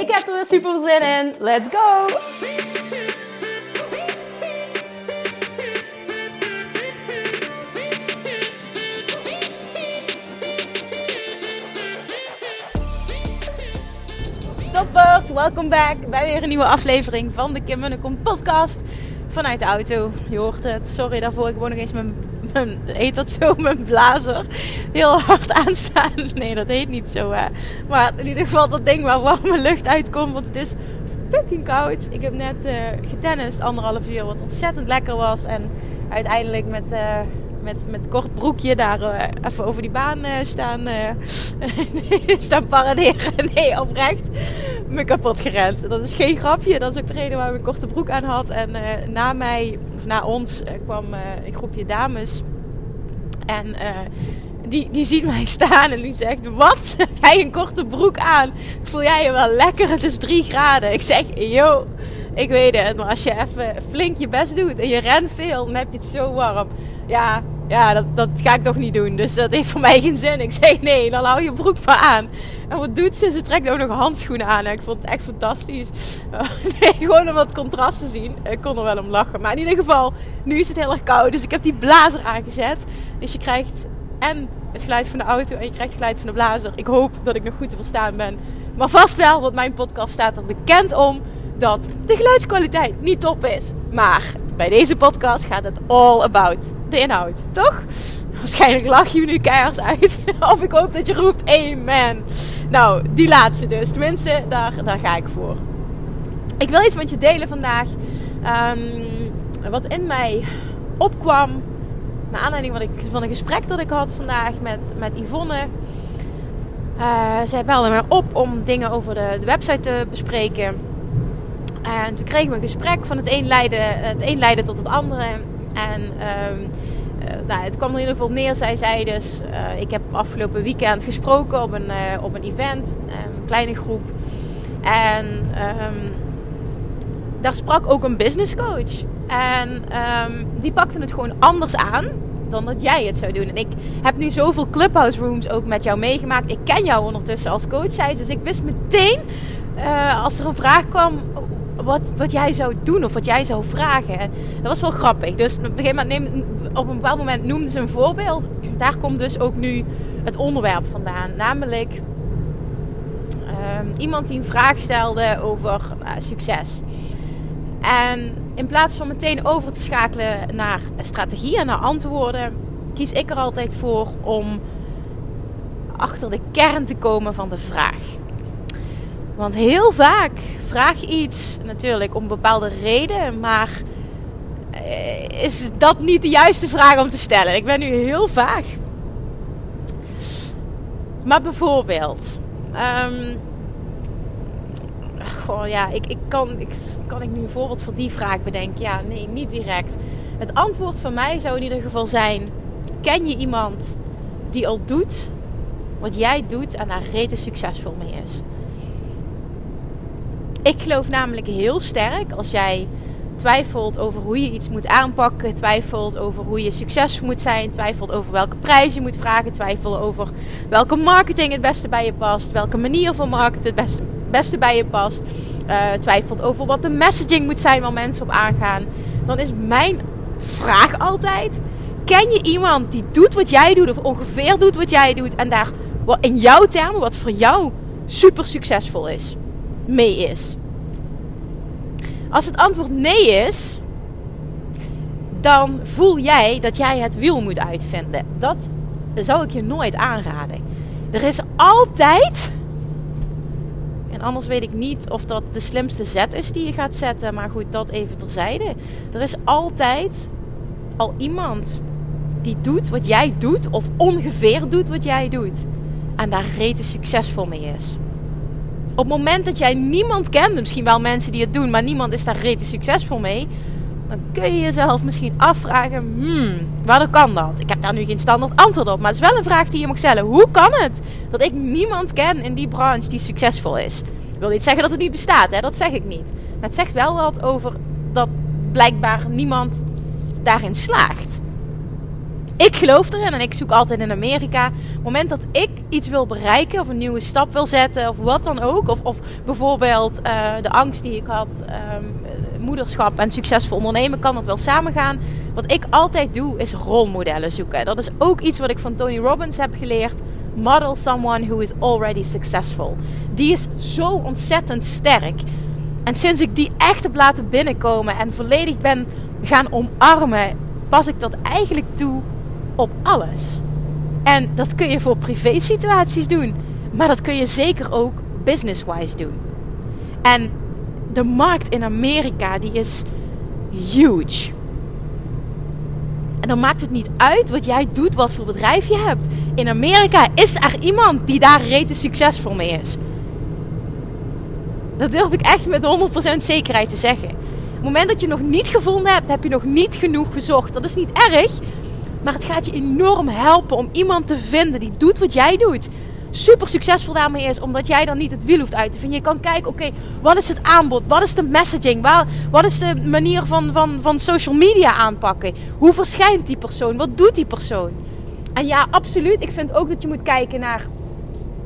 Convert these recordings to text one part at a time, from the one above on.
Ik heb er weer super zin in. Let's go! Toppers, welkom back bij weer een nieuwe aflevering van de Kim Munnekom podcast vanuit de auto. Je hoort het. Sorry daarvoor. Ik woon nog eens mijn, mijn heet dat zo, mijn blazer heel hard aanstaan. Nee, dat heet niet zo. Hè. Maar in ieder geval dat ding waar warme lucht uitkomt. Want het is fucking koud. Ik heb net uh, getennist anderhalf uur, wat ontzettend lekker was. En uiteindelijk met... Uh, met, met kort broekje daar uh, even over die baan staan, staan paraderen. Nee, oprecht me kapot gerend. Dat is geen grapje. Dat is ook de reden waarom ik korte broek aan had. En na mij, of na ons, kwam een groepje dames. En die, die ziet mij staan en die zegt: Wat? Jij een korte broek aan? Voel jij je wel lekker? Het is 3 graden. Ik zeg: Yo, ik weet het. Maar als je even flink je best doet en je rent veel, dan heb je het zo warm. Ja, ja, dat, dat ga ik toch niet doen. Dus dat heeft voor mij geen zin. Ik zeg nee, dan hou je broek maar aan. En wat doet ze? Ze trekt ook nog handschoenen aan. En ik vond het echt fantastisch. nee, gewoon om wat contrast te zien. Ik kon er wel om lachen. Maar in ieder geval, nu is het heel erg koud. Dus ik heb die blazer aangezet. Dus je krijgt en het geluid van de auto en je krijgt het geluid van de blazer. Ik hoop dat ik nog goed te verstaan ben. Maar vast wel, want mijn podcast staat er bekend om dat de geluidskwaliteit niet top is. Maar bij deze podcast gaat het all about de inhoud, toch? Waarschijnlijk lach je nu keihard uit. of ik hoop dat je roept amen. Nou, die laatste dus. Tenminste, daar, daar ga ik voor. Ik wil iets met je delen vandaag. Um, wat in mij opkwam. Naar aanleiding van, ik, van een gesprek dat ik had vandaag met, met Yvonne. Uh, zij belde me op om dingen over de, de website te bespreken. En toen kregen we een gesprek van het een leidde, het een leidde tot het andere. En um, nou, het kwam er in ieder geval neer. Zij zei dus, uh, ik heb afgelopen weekend gesproken op een, uh, op een event, een kleine groep. En um, daar sprak ook een business coach. En um, die pakte het gewoon anders aan dan dat jij het zou doen. En ik heb nu zoveel clubhouse rooms ook met jou meegemaakt. Ik ken jou ondertussen als coach, zei Dus ik wist meteen, als er een vraag kwam, wat, wat jij zou doen of wat jij zou vragen. Dat was wel grappig. Dus op een, gegeven moment op een bepaald moment noemde ze een voorbeeld. Daar komt dus ook nu het onderwerp vandaan. Namelijk um, iemand die een vraag stelde over uh, succes. En in plaats van meteen over te schakelen naar strategie en naar antwoorden, kies ik er altijd voor om achter de kern te komen van de vraag. Want heel vaak vraag je iets natuurlijk om bepaalde reden, maar eh, is dat niet de juiste vraag om te stellen? Ik ben nu heel vaag. Maar bijvoorbeeld, goh, ja, ik, ik kan, ik, kan ik nu een voorbeeld voor die vraag bedenken? Ja, nee, niet direct. Het antwoord van mij zou in ieder geval zijn: ken je iemand die al doet wat jij doet en daar rete succesvol mee is? Ik geloof namelijk heel sterk als jij twijfelt over hoe je iets moet aanpakken, twijfelt over hoe je succesvol moet zijn, twijfelt over welke prijs je moet vragen, twijfelt over welke marketing het beste bij je past, welke manier van marketing het beste, bij je past, uh, twijfelt over wat de messaging moet zijn waar mensen op aangaan, dan is mijn vraag altijd: ken je iemand die doet wat jij doet of ongeveer doet wat jij doet en daar in jouw termen wat voor jou super succesvol is? Mee is? Als het antwoord nee is, dan voel jij dat jij het wiel moet uitvinden. Dat zou ik je nooit aanraden. Er is altijd, en anders weet ik niet of dat de slimste zet is die je gaat zetten, maar goed, dat even terzijde. Er is altijd al iemand die doet wat jij doet, of ongeveer doet wat jij doet, en daar rete succesvol mee is. Op het moment dat jij niemand kent, misschien wel mensen die het doen, maar niemand is daar rete succesvol mee. Dan kun je jezelf misschien afvragen: hmm, waarom kan dat? Ik heb daar nu geen standaard antwoord op, maar het is wel een vraag die je mag stellen. Hoe kan het dat ik niemand ken in die branche die succesvol is? Ik wil niet zeggen dat het niet bestaat, hè? dat zeg ik niet. Maar het zegt wel wat over dat blijkbaar niemand daarin slaagt. Ik geloof erin en ik zoek altijd in Amerika. Op het moment dat ik iets wil bereiken of een nieuwe stap wil zetten of wat dan ook. Of, of bijvoorbeeld uh, de angst die ik had, um, moederschap en succesvol ondernemen, kan dat wel samengaan. Wat ik altijd doe is rolmodellen zoeken. Dat is ook iets wat ik van Tony Robbins heb geleerd. Model someone who is already successful. Die is zo ontzettend sterk. En sinds ik die echt heb laten binnenkomen en volledig ben gaan omarmen, pas ik dat eigenlijk toe op alles. En dat kun je voor privé situaties doen. Maar dat kun je zeker ook business-wise doen. En de markt in Amerika die is huge. En dan maakt het niet uit wat jij doet, wat voor bedrijf je hebt. In Amerika is er iemand die daar rete succesvol mee is. Dat durf ik echt met 100% zekerheid te zeggen. Op het moment dat je nog niet gevonden hebt, heb je nog niet genoeg gezocht. Dat is niet erg, maar het gaat je enorm helpen om iemand te vinden die doet wat jij doet. Super succesvol daarmee is, omdat jij dan niet het wiel hoeft uit te vinden. Je kan kijken, oké, wat is het aanbod? Wat is de messaging? Waar, wat is de manier van, van, van social media aanpakken? Hoe verschijnt die persoon? Wat doet die persoon? En ja, absoluut. Ik vind ook dat je moet kijken naar,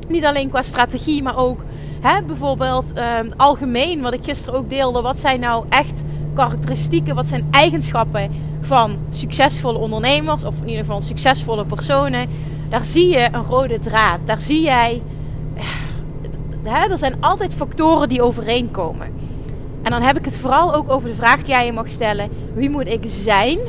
niet alleen qua strategie, maar ook hè, bijvoorbeeld uh, algemeen, wat ik gisteren ook deelde. Wat zijn nou echt karakteristieken, wat zijn eigenschappen van succesvolle ondernemers, of in ieder geval succesvolle personen, daar zie je een rode draad. Daar zie jij, hè, er zijn altijd factoren die overeenkomen. En dan heb ik het vooral ook over de vraag die jij je mag stellen: wie moet ik zijn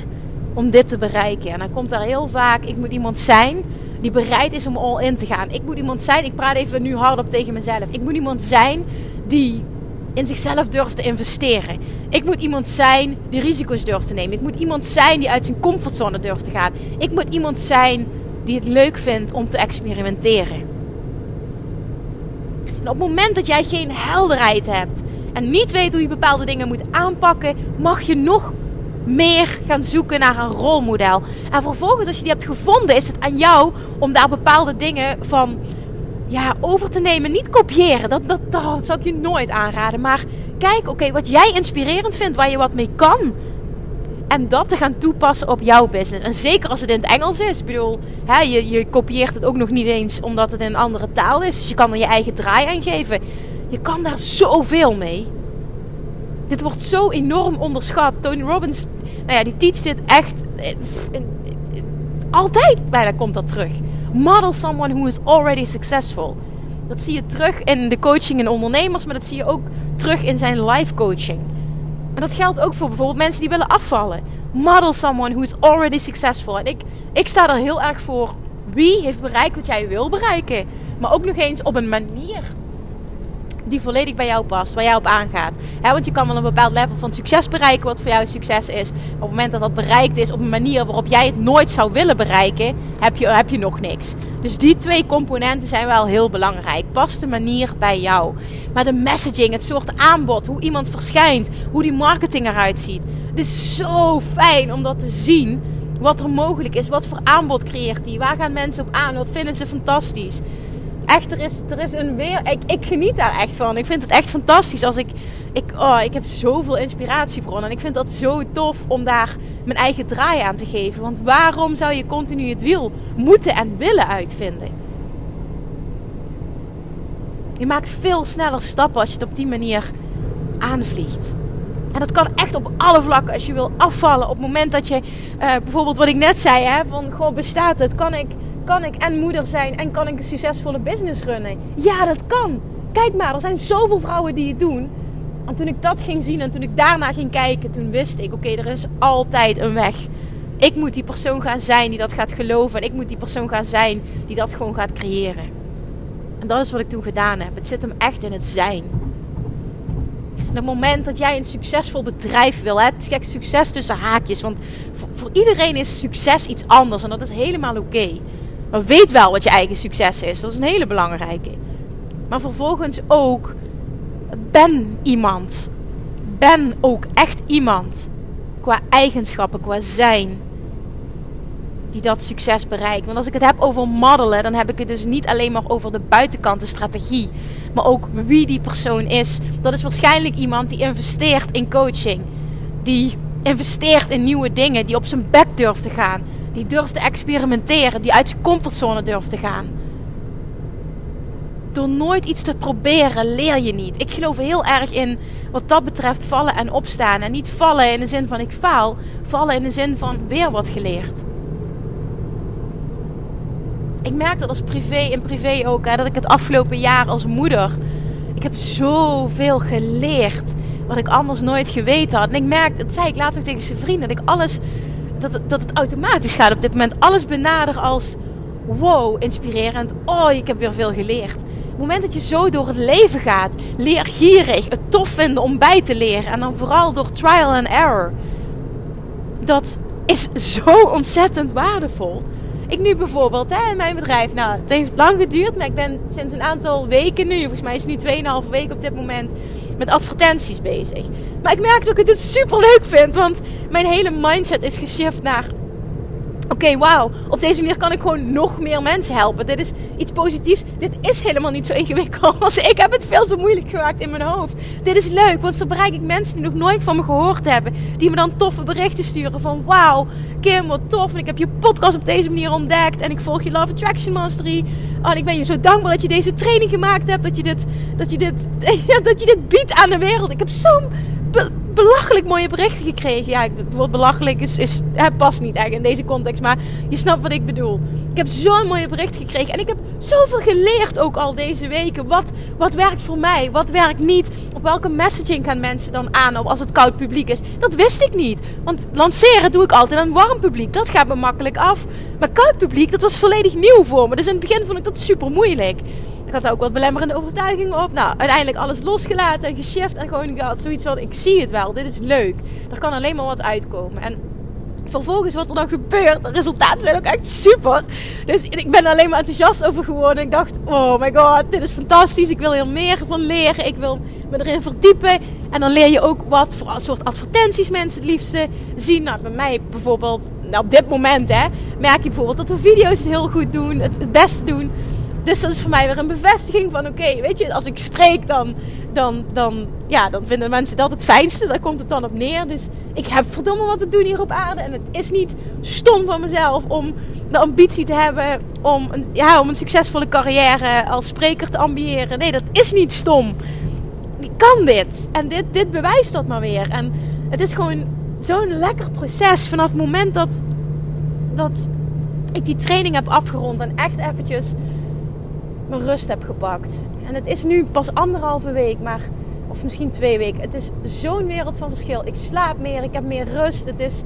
om dit te bereiken? En dan komt daar heel vaak: ik moet iemand zijn die bereid is om all in te gaan. Ik moet iemand zijn, ik praat even nu hardop tegen mezelf. Ik moet iemand zijn die in zichzelf durft te investeren. Ik moet iemand zijn die risico's durft te nemen. Ik moet iemand zijn die uit zijn comfortzone durft te gaan. Ik moet iemand zijn die het leuk vindt om te experimenteren. En op het moment dat jij geen helderheid hebt en niet weet hoe je bepaalde dingen moet aanpakken, mag je nog meer gaan zoeken naar een rolmodel. En vervolgens, als je die hebt gevonden, is het aan jou om daar bepaalde dingen van ja, over te nemen. Niet kopiëren, dat, dat, dat zou ik je nooit aanraden. Maar kijk, oké, wat jij inspirerend vindt, waar je wat mee kan. En dat te gaan toepassen op jouw business. En zeker als het in het Engels is. Ik bedoel, hè, je, je kopieert het ook nog niet eens omdat het in een andere taal is. Dus je kan er je eigen draai aan geven. Je kan daar zoveel mee. Dit wordt zo enorm onderschat. Tony Robbins, nou ja, die teacht dit echt. Altijd bijna komt dat terug. Model someone who is already successful. Dat zie je terug in de coaching in ondernemers, maar dat zie je ook terug in zijn life coaching. En dat geldt ook voor bijvoorbeeld mensen die willen afvallen. Model someone who is already successful. En ik, ik sta er heel erg voor. Wie heeft bereikt wat jij wil bereiken? Maar ook nog eens op een manier die volledig bij jou past, waar jij op aangaat. want je kan wel een bepaald level van succes bereiken, wat voor jou succes is. Op het moment dat dat bereikt is op een manier waarop jij het nooit zou willen bereiken, heb je, heb je nog niks. Dus die twee componenten zijn wel heel belangrijk. Past de manier bij jou. Maar de messaging, het soort aanbod, hoe iemand verschijnt, hoe die marketing eruit ziet. Het is zo fijn om dat te zien. Wat er mogelijk is, wat voor aanbod creëert die, waar gaan mensen op aan, wat vinden ze fantastisch echt, er is, er is een weer. Ik, ik geniet daar echt van. Ik vind het echt fantastisch als ik. Ik, oh, ik heb zoveel inspiratiebronnen. En ik vind dat zo tof om daar mijn eigen draai aan te geven. Want waarom zou je continu het wiel moeten en willen uitvinden? Je maakt veel sneller stappen als je het op die manier aanvliegt. En dat kan echt op alle vlakken. Als je wil afvallen. Op het moment dat je, uh, bijvoorbeeld wat ik net zei, hè, van gewoon bestaat het, kan ik kan ik en moeder zijn en kan ik een succesvolle business runnen? Ja, dat kan. Kijk maar, er zijn zoveel vrouwen die het doen. En toen ik dat ging zien en toen ik daarna ging kijken, toen wist ik: oké, er is altijd een weg. Ik moet die persoon gaan zijn die dat gaat geloven. En ik moet die persoon gaan zijn die dat gewoon gaat creëren. En dat is wat ik toen gedaan heb. Het zit hem echt in het zijn. Het moment dat jij een succesvol bedrijf wil, hè, succes tussen haakjes. Want voor, iedereen is succes iets anders en dat is helemaal oké. Maar weet wel wat je eigen succes is. Dat is een hele belangrijke. Maar vervolgens ook ben iemand. Ben ook echt iemand. Qua eigenschappen, qua zijn. Die dat succes bereikt. Want als ik het heb over modellen, dan heb ik het dus niet alleen maar over de buitenkant, de strategie. Maar ook wie die persoon is. Dat is waarschijnlijk iemand die investeert in coaching. Die investeert in nieuwe dingen. Die op zijn bek durft te gaan. Die durft te experimenteren. Die uit zijn comfortzone durft te gaan. Door nooit iets te proberen leer je niet. Ik geloof heel erg in wat dat betreft vallen en opstaan. En niet vallen in de zin van ik faal. Vallen in de zin van weer wat geleerd. Ik merk dat als privé in privé ook. Hè, dat ik het afgelopen jaar als moeder. Ik heb zoveel geleerd. Wat ik anders nooit geweten had. En ik merk, dat zei ik laatst ook tegen zijn vrienden. Dat ik alles. Dat, dat het automatisch gaat op dit moment. Alles benader als. Wow, inspirerend. Oh, ik heb weer veel geleerd. Op het moment dat je zo door het leven gaat, leer gierig, het tof vinden om bij te leren. En dan vooral door trial and error. Dat is zo ontzettend waardevol. Ik nu bijvoorbeeld hè, in mijn bedrijf. Nou, het heeft lang geduurd, maar ik ben sinds een aantal weken nu, volgens mij is het nu 2,5 weken op dit moment, met advertenties bezig. Maar ik merk dat ik het super leuk vind, want mijn hele mindset is geshift naar Oké, wauw. Op deze manier kan ik gewoon nog meer mensen helpen. Dit is iets positiefs. Dit is helemaal niet zo ingewikkeld. Want ik heb het veel te moeilijk gemaakt in mijn hoofd. Dit is leuk, want zo bereik ik mensen die nog nooit van me gehoord hebben. Die me dan toffe berichten sturen van... Wauw, Kim, wat tof. En ik heb je podcast op deze manier ontdekt. En ik volg je Love Attraction Mastery. Oh, en ik ben je zo dankbaar dat je deze training gemaakt hebt. Dat je dit, dat je dit, dat je dit biedt aan de wereld. Ik heb zo'n belachelijk mooie berichten gekregen. Ja, het woord belachelijk is, is, het past niet echt in deze context, maar je snapt wat ik bedoel. Ik heb zo'n mooie bericht gekregen en ik heb zoveel geleerd ook al deze weken. Wat, wat werkt voor mij, wat werkt niet. Op welke messaging gaan mensen dan aan als het koud publiek is. Dat wist ik niet. Want lanceren doe ik altijd aan warm publiek. Dat gaat me makkelijk af. Maar koud publiek, dat was volledig nieuw voor me. Dus in het begin vond ik dat super moeilijk. Ik had ook wat belemmerende overtuigingen op. Nou, uiteindelijk alles losgelaten en geshift. En gewoon gehad zoiets van, ik zie het wel. Dit is leuk. Er kan alleen maar wat uitkomen. En vervolgens wat er dan gebeurt. De resultaten zijn ook echt super. Dus ik ben er alleen maar enthousiast over geworden. Ik dacht, oh my god, dit is fantastisch. Ik wil hier meer van leren. Ik wil me erin verdiepen. En dan leer je ook wat voor soort advertenties mensen het liefste zien. Nou, bij mij bijvoorbeeld, nou op dit moment hè, merk je bijvoorbeeld dat de video's het heel goed doen. Het, het beste doen. Dus dat is voor mij weer een bevestiging van oké, weet je, als ik spreek dan, dan, dan, ja, dan vinden mensen dat het fijnste. Daar komt het dan op neer. Dus ik heb verdomme wat te doen hier op aarde. En het is niet stom van mezelf om de ambitie te hebben om een, ja, om een succesvolle carrière als spreker te ambiëren. Nee, dat is niet stom. Ik kan dit. En dit, dit bewijst dat maar weer. En het is gewoon zo'n lekker proces vanaf het moment dat, dat ik die training heb afgerond en echt eventjes mijn rust heb gepakt. En het is nu pas anderhalve week, maar, of misschien twee weken. Het is zo'n wereld van verschil. Ik slaap meer, ik heb meer rust. Het is.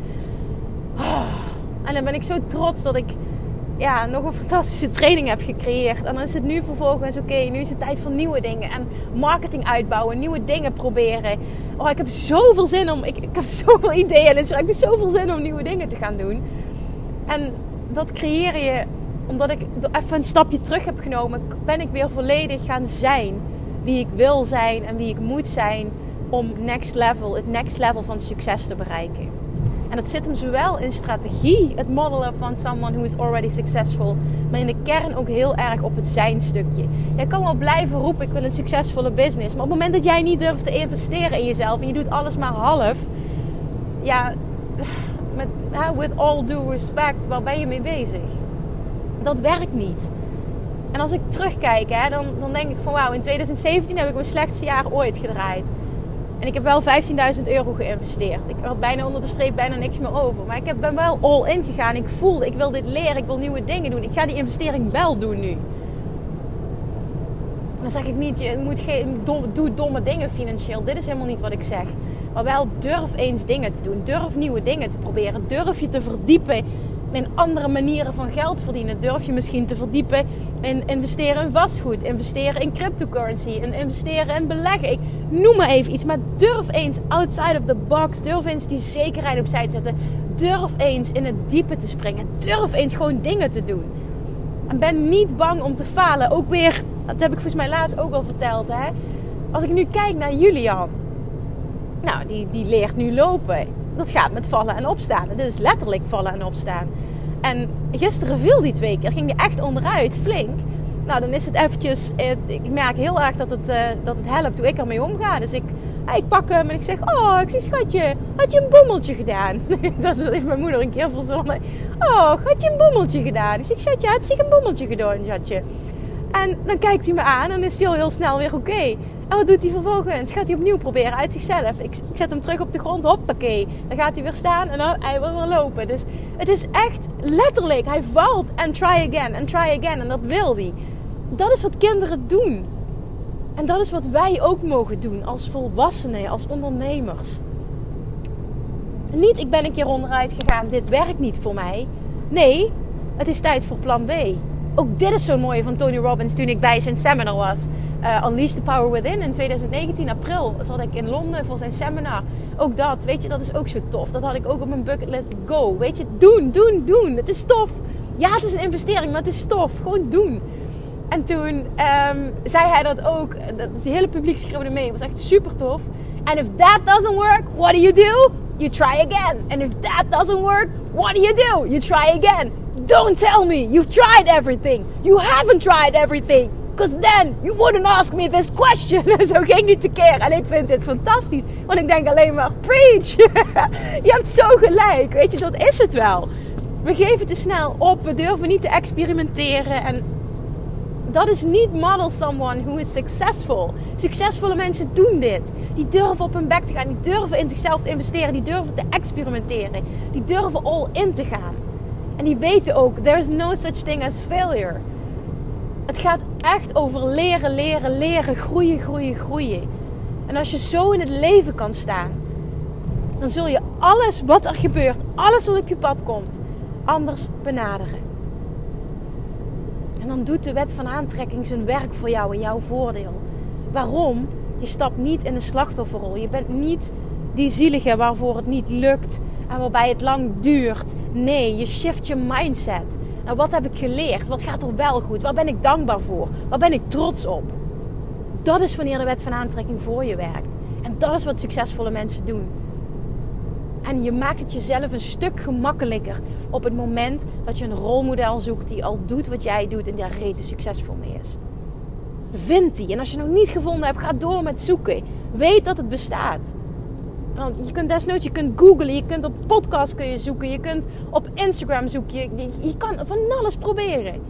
Oh. En dan ben ik zo trots dat ik ja, nog een fantastische training heb gecreëerd. En dan is het nu vervolgens, oké, nu is het tijd voor nieuwe dingen. En marketing uitbouwen, nieuwe dingen proberen. Oh, ik heb zoveel zin om, ik, ik heb zoveel ideeën en ik heb zoveel zin om nieuwe dingen te gaan doen. En dat creëer je omdat ik even een stapje terug heb genomen, ben ik weer volledig gaan zijn wie ik wil zijn en wie ik moet zijn om next level, het next level van succes te bereiken. En dat zit hem zowel in strategie, het modellen van someone who is already successful, maar in de kern ook heel erg op het zijn stukje. Jij kan wel blijven roepen, ik wil een succesvolle business, maar op het moment dat jij niet durft te investeren in jezelf en je doet alles maar half, ja, met, with all due respect, waar ben je mee bezig? Dat werkt niet. En als ik terugkijk, hè, dan, dan denk ik van wauw, in 2017 heb ik mijn slechtste jaar ooit gedraaid. En ik heb wel 15.000 euro geïnvesteerd. Ik had bijna onder de streep bijna niks meer over. Maar ik ben wel all in gegaan. Ik voelde, ik wil dit leren, ik wil nieuwe dingen doen. Ik ga die investering wel doen nu. dan zeg ik niet, je moet geen, doe domme dingen financieel. Dit is helemaal niet wat ik zeg. Maar wel durf eens dingen te doen. Durf nieuwe dingen te proberen. Durf je te verdiepen in andere manieren van geld verdienen. Durf je misschien te verdiepen in investeren in vastgoed, investeren in cryptocurrency, en investeren in beleggen. Ik noem maar even iets, maar durf eens outside of the box. Durf eens die zekerheid opzij te zetten. Durf eens in het diepe te springen. Durf eens gewoon dingen te doen. En ben niet bang om te falen. Ook weer Dat heb ik volgens mij laatst ook al verteld. Hè? Als ik nu kijk naar Julian. Nou, die, die leert nu lopen. Dat gaat met vallen en opstaan. Dat is letterlijk vallen en opstaan. En gisteren viel die twee keer. Ging die echt onderuit, flink. Nou, dan is het eventjes... Eh, ik merk heel erg dat het, uh, dat het helpt hoe ik ermee omga. Dus ik, ik pak hem en ik zeg... Oh, ik zeg schatje, had je een boemeltje gedaan? dat heeft mijn moeder een keer verzonnen. Oh, had je een boemeltje gedaan? Ik zeg, schatje, had zich een boemeltje gedaan, schatje. En dan kijkt hij me aan en is hij al heel snel weer oké. En wat doet hij vervolgens? Gaat hij opnieuw proberen uit zichzelf. Ik, ik, zet hem terug op de grond, hoppakee. Dan gaat hij weer staan en dan hij wil weer lopen. Dus het is echt letterlijk, hij valt en try again en try again. En dat wil hij. Dat is wat kinderen doen. En dat is wat wij ook mogen doen als volwassenen, als ondernemers. Niet, ik ben een keer onderuit gegaan, dit werkt niet voor mij. Nee, het is tijd voor plan B. Ook dit is zo mooi van Tony Robbins toen ik bij zijn seminar was. Uh, Unleash the Power Within in 2019, april, zat ik in Londen voor zijn seminar. Ook dat, weet je, dat is ook zo tof. Dat had ik ook op mijn bucketlist. Go, weet je, doen, doen, doen. Het is tof. Ja, het is een investering, maar het is tof. Gewoon doen. En toen um, zei hij dat ook. Het hele publiek schreeuwde mee. Het was echt super tof. And if that doesn't work, what do you do? You try again. And if that doesn't work, what do you do? You try again. Don't tell me you've tried everything. You haven't tried everything. Because then you wouldn't ask me this question. Zo ging niet keer. En ik vind dit fantastisch. Want ik denk alleen maar, preach. je hebt zo gelijk. Weet je, dat is het wel. We geven te snel op. We durven niet te experimenteren. En dat is niet model someone who is successful. Succesvolle mensen doen dit. Die durven op hun bek te gaan. Die durven in zichzelf te investeren. Die durven te experimenteren. Die durven all in te gaan. En die weten ook, there is no such thing as failure. Het gaat echt over leren, leren, leren, groeien, groeien, groeien. En als je zo in het leven kan staan, dan zul je alles wat er gebeurt, alles wat op je pad komt, anders benaderen. En dan doet de wet van aantrekking zijn werk voor jou in jouw voordeel. Waarom? Je stapt niet in de slachtofferrol. Je bent niet die zielige waarvoor het niet lukt en waarbij het lang duurt. Nee, je shift je mindset. Nou, wat heb ik geleerd? Wat gaat er wel goed? Waar ben ik dankbaar voor? Waar ben ik trots op? Dat is wanneer de wet van aantrekking voor je werkt. En dat is wat succesvolle mensen doen. En je maakt het jezelf een stuk gemakkelijker op het moment dat je een rolmodel zoekt die al doet wat jij doet en daar rete succesvol mee is. Vind die. En als je nog niet gevonden hebt, ga door met zoeken. Weet dat het bestaat. Je kunt desnoods, je kunt googlen, je kunt op podcast kun je zoeken, je kunt op Instagram zoeken. Je, je kan van alles proberen.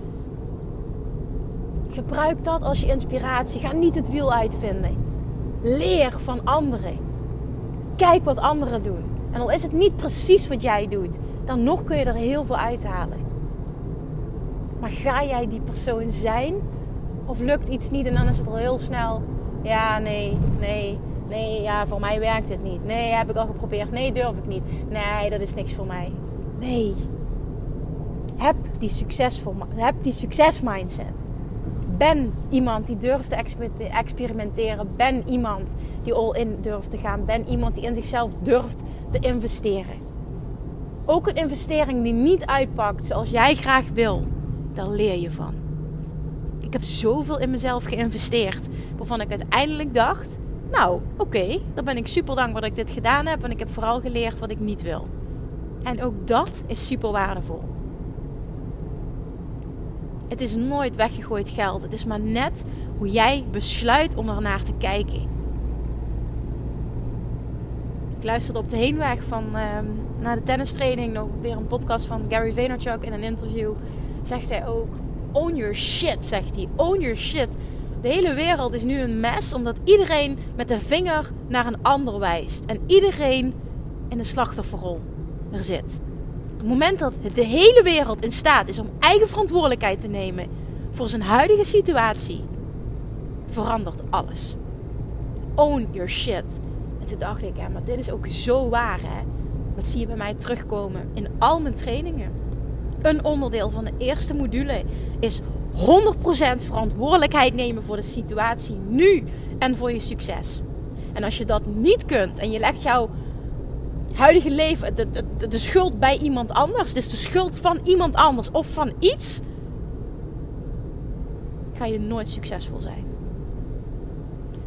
Gebruik dat als je inspiratie. Ga niet het wiel uitvinden. Leer van anderen. Kijk wat anderen doen. En al is het niet precies wat jij doet, dan nog kun je er heel veel uithalen. Maar ga jij die persoon zijn? Of lukt iets niet en dan is het al heel snel. Ja, nee, nee, Nee, ja, voor mij werkt het niet. Nee, heb ik al geprobeerd. Nee, durf ik niet. Nee, dat is niks voor mij. Nee. Heb die, succesvol, heb die succesmindset. Ben iemand die durft te experimenteren. Ben iemand die all in durft te gaan. Ben iemand die in zichzelf durft te investeren. Ook een investering die niet uitpakt zoals jij graag wil, daar leer je van. Ik heb zoveel in mezelf geïnvesteerd, waarvan ik uiteindelijk dacht: nou, oké, dan ben ik super dankbaar dat ik dit gedaan heb. En ik heb vooral geleerd wat ik niet wil. En ook dat is super waardevol. Het is nooit weggegooid geld. Het is maar net hoe jij besluit om er naar te kijken. Ik luisterde op de heenweg van uh, naar de tennistraining nog weer een podcast van Gary Vaynerchuk in een interview. Zegt hij ook: Own your shit, zegt hij. Own your shit. De hele wereld is nu een mes omdat iedereen met de vinger naar een ander wijst. En iedereen in de slachtofferrol er zit. Op het moment dat de hele wereld in staat is om eigen verantwoordelijkheid te nemen voor zijn huidige situatie, verandert alles. Own your shit. En toen dacht ik, ja, maar dit is ook zo waar, hè? Dat zie je bij mij terugkomen in al mijn trainingen. Een onderdeel van de eerste module is 100% verantwoordelijkheid nemen voor de situatie nu en voor je succes. En als je dat niet kunt en je legt jouw huidige leven, de, de, de schuld bij iemand anders, dus de schuld van iemand anders of van iets, ga je nooit succesvol zijn.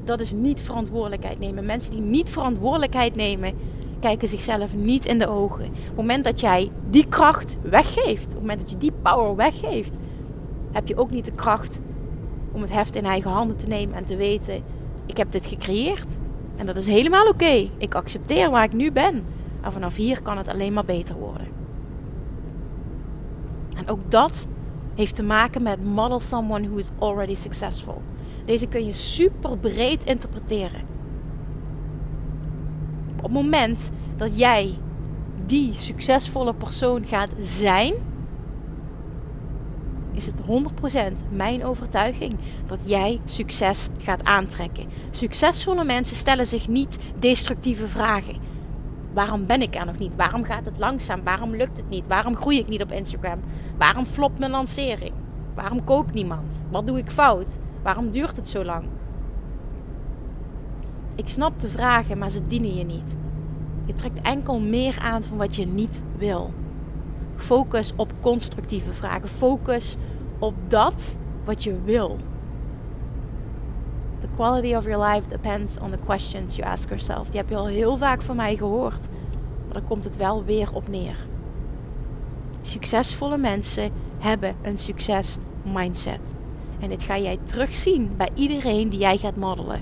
Dat is niet verantwoordelijkheid nemen. Mensen die niet verantwoordelijkheid nemen, kijken zichzelf niet in de ogen. Op het moment dat jij die kracht weggeeft, op het moment dat je die power weggeeft, heb je ook niet de kracht om het heft in eigen handen te nemen en te weten: ik heb dit gecreëerd. En dat is helemaal oké. Ik accepteer waar ik nu ben. En vanaf hier kan het alleen maar beter worden. En ook dat heeft te maken met model someone who is already successful. Deze kun je super breed interpreteren. Op het moment dat jij die succesvolle persoon gaat zijn, is het 100% mijn overtuiging dat jij succes gaat aantrekken. Succesvolle mensen stellen zich niet destructieve vragen. Waarom ben ik er nog niet? Waarom gaat het langzaam? Waarom lukt het niet? Waarom groei ik niet op Instagram? Waarom flopt mijn lancering? Waarom koopt niemand? Wat doe ik fout? Waarom duurt het zo lang? Ik snap de vragen, maar ze dienen je niet. Je trekt enkel meer aan van wat je niet wil. Focus op constructieve vragen. Focus op dat wat je wil. The quality of your life depends on the questions you ask yourself. Die heb je al heel vaak van mij gehoord. Maar dan komt het wel weer op neer. Succesvolle mensen hebben een succes mindset. En dit ga jij terugzien bij iedereen die jij gaat modellen.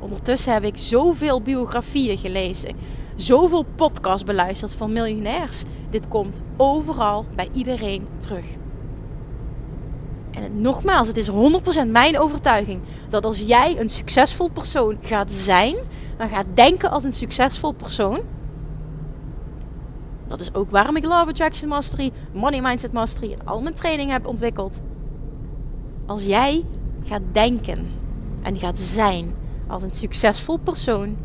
Ondertussen heb ik zoveel biografieën gelezen, zoveel podcasts beluisterd van miljonairs. Dit komt overal bij iedereen terug. En nogmaals, het is 100% mijn overtuiging dat als jij een succesvol persoon gaat zijn, maar gaat denken als een succesvol persoon. Dat is ook waarom ik Love Attraction Mastery, Money Mindset Mastery en al mijn training heb ontwikkeld. Als jij gaat denken en gaat zijn als een succesvol persoon,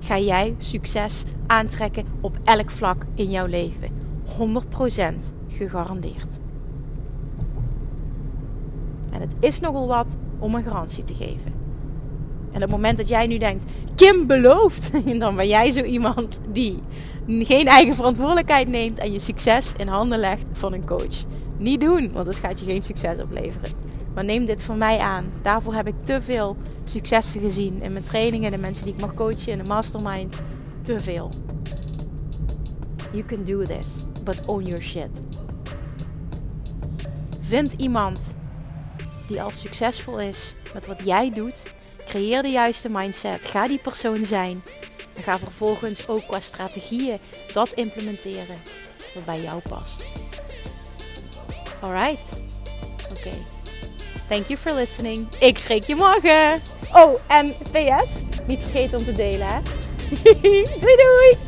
ga jij succes aantrekken op elk vlak in jouw leven. 100% gegarandeerd. En het is nogal wat om een garantie te geven. En op het moment dat jij nu denkt, Kim belooft, dan ben jij zo iemand die geen eigen verantwoordelijkheid neemt en je succes in handen legt van een coach. Niet doen, want het gaat je geen succes opleveren. Maar neem dit van mij aan. Daarvoor heb ik te veel successen gezien in mijn trainingen, de mensen die ik mag coachen in de mastermind. Te veel. You can do this, but own your shit. Vind iemand die al succesvol is met wat jij doet. Creëer de juiste mindset. Ga die persoon zijn. En ga vervolgens ook qua strategieën dat implementeren wat bij jou past. Alright. Oké. Thank you for listening. Ik spreek je morgen. Oh, en PS, niet vergeten om te delen hè. doei doei.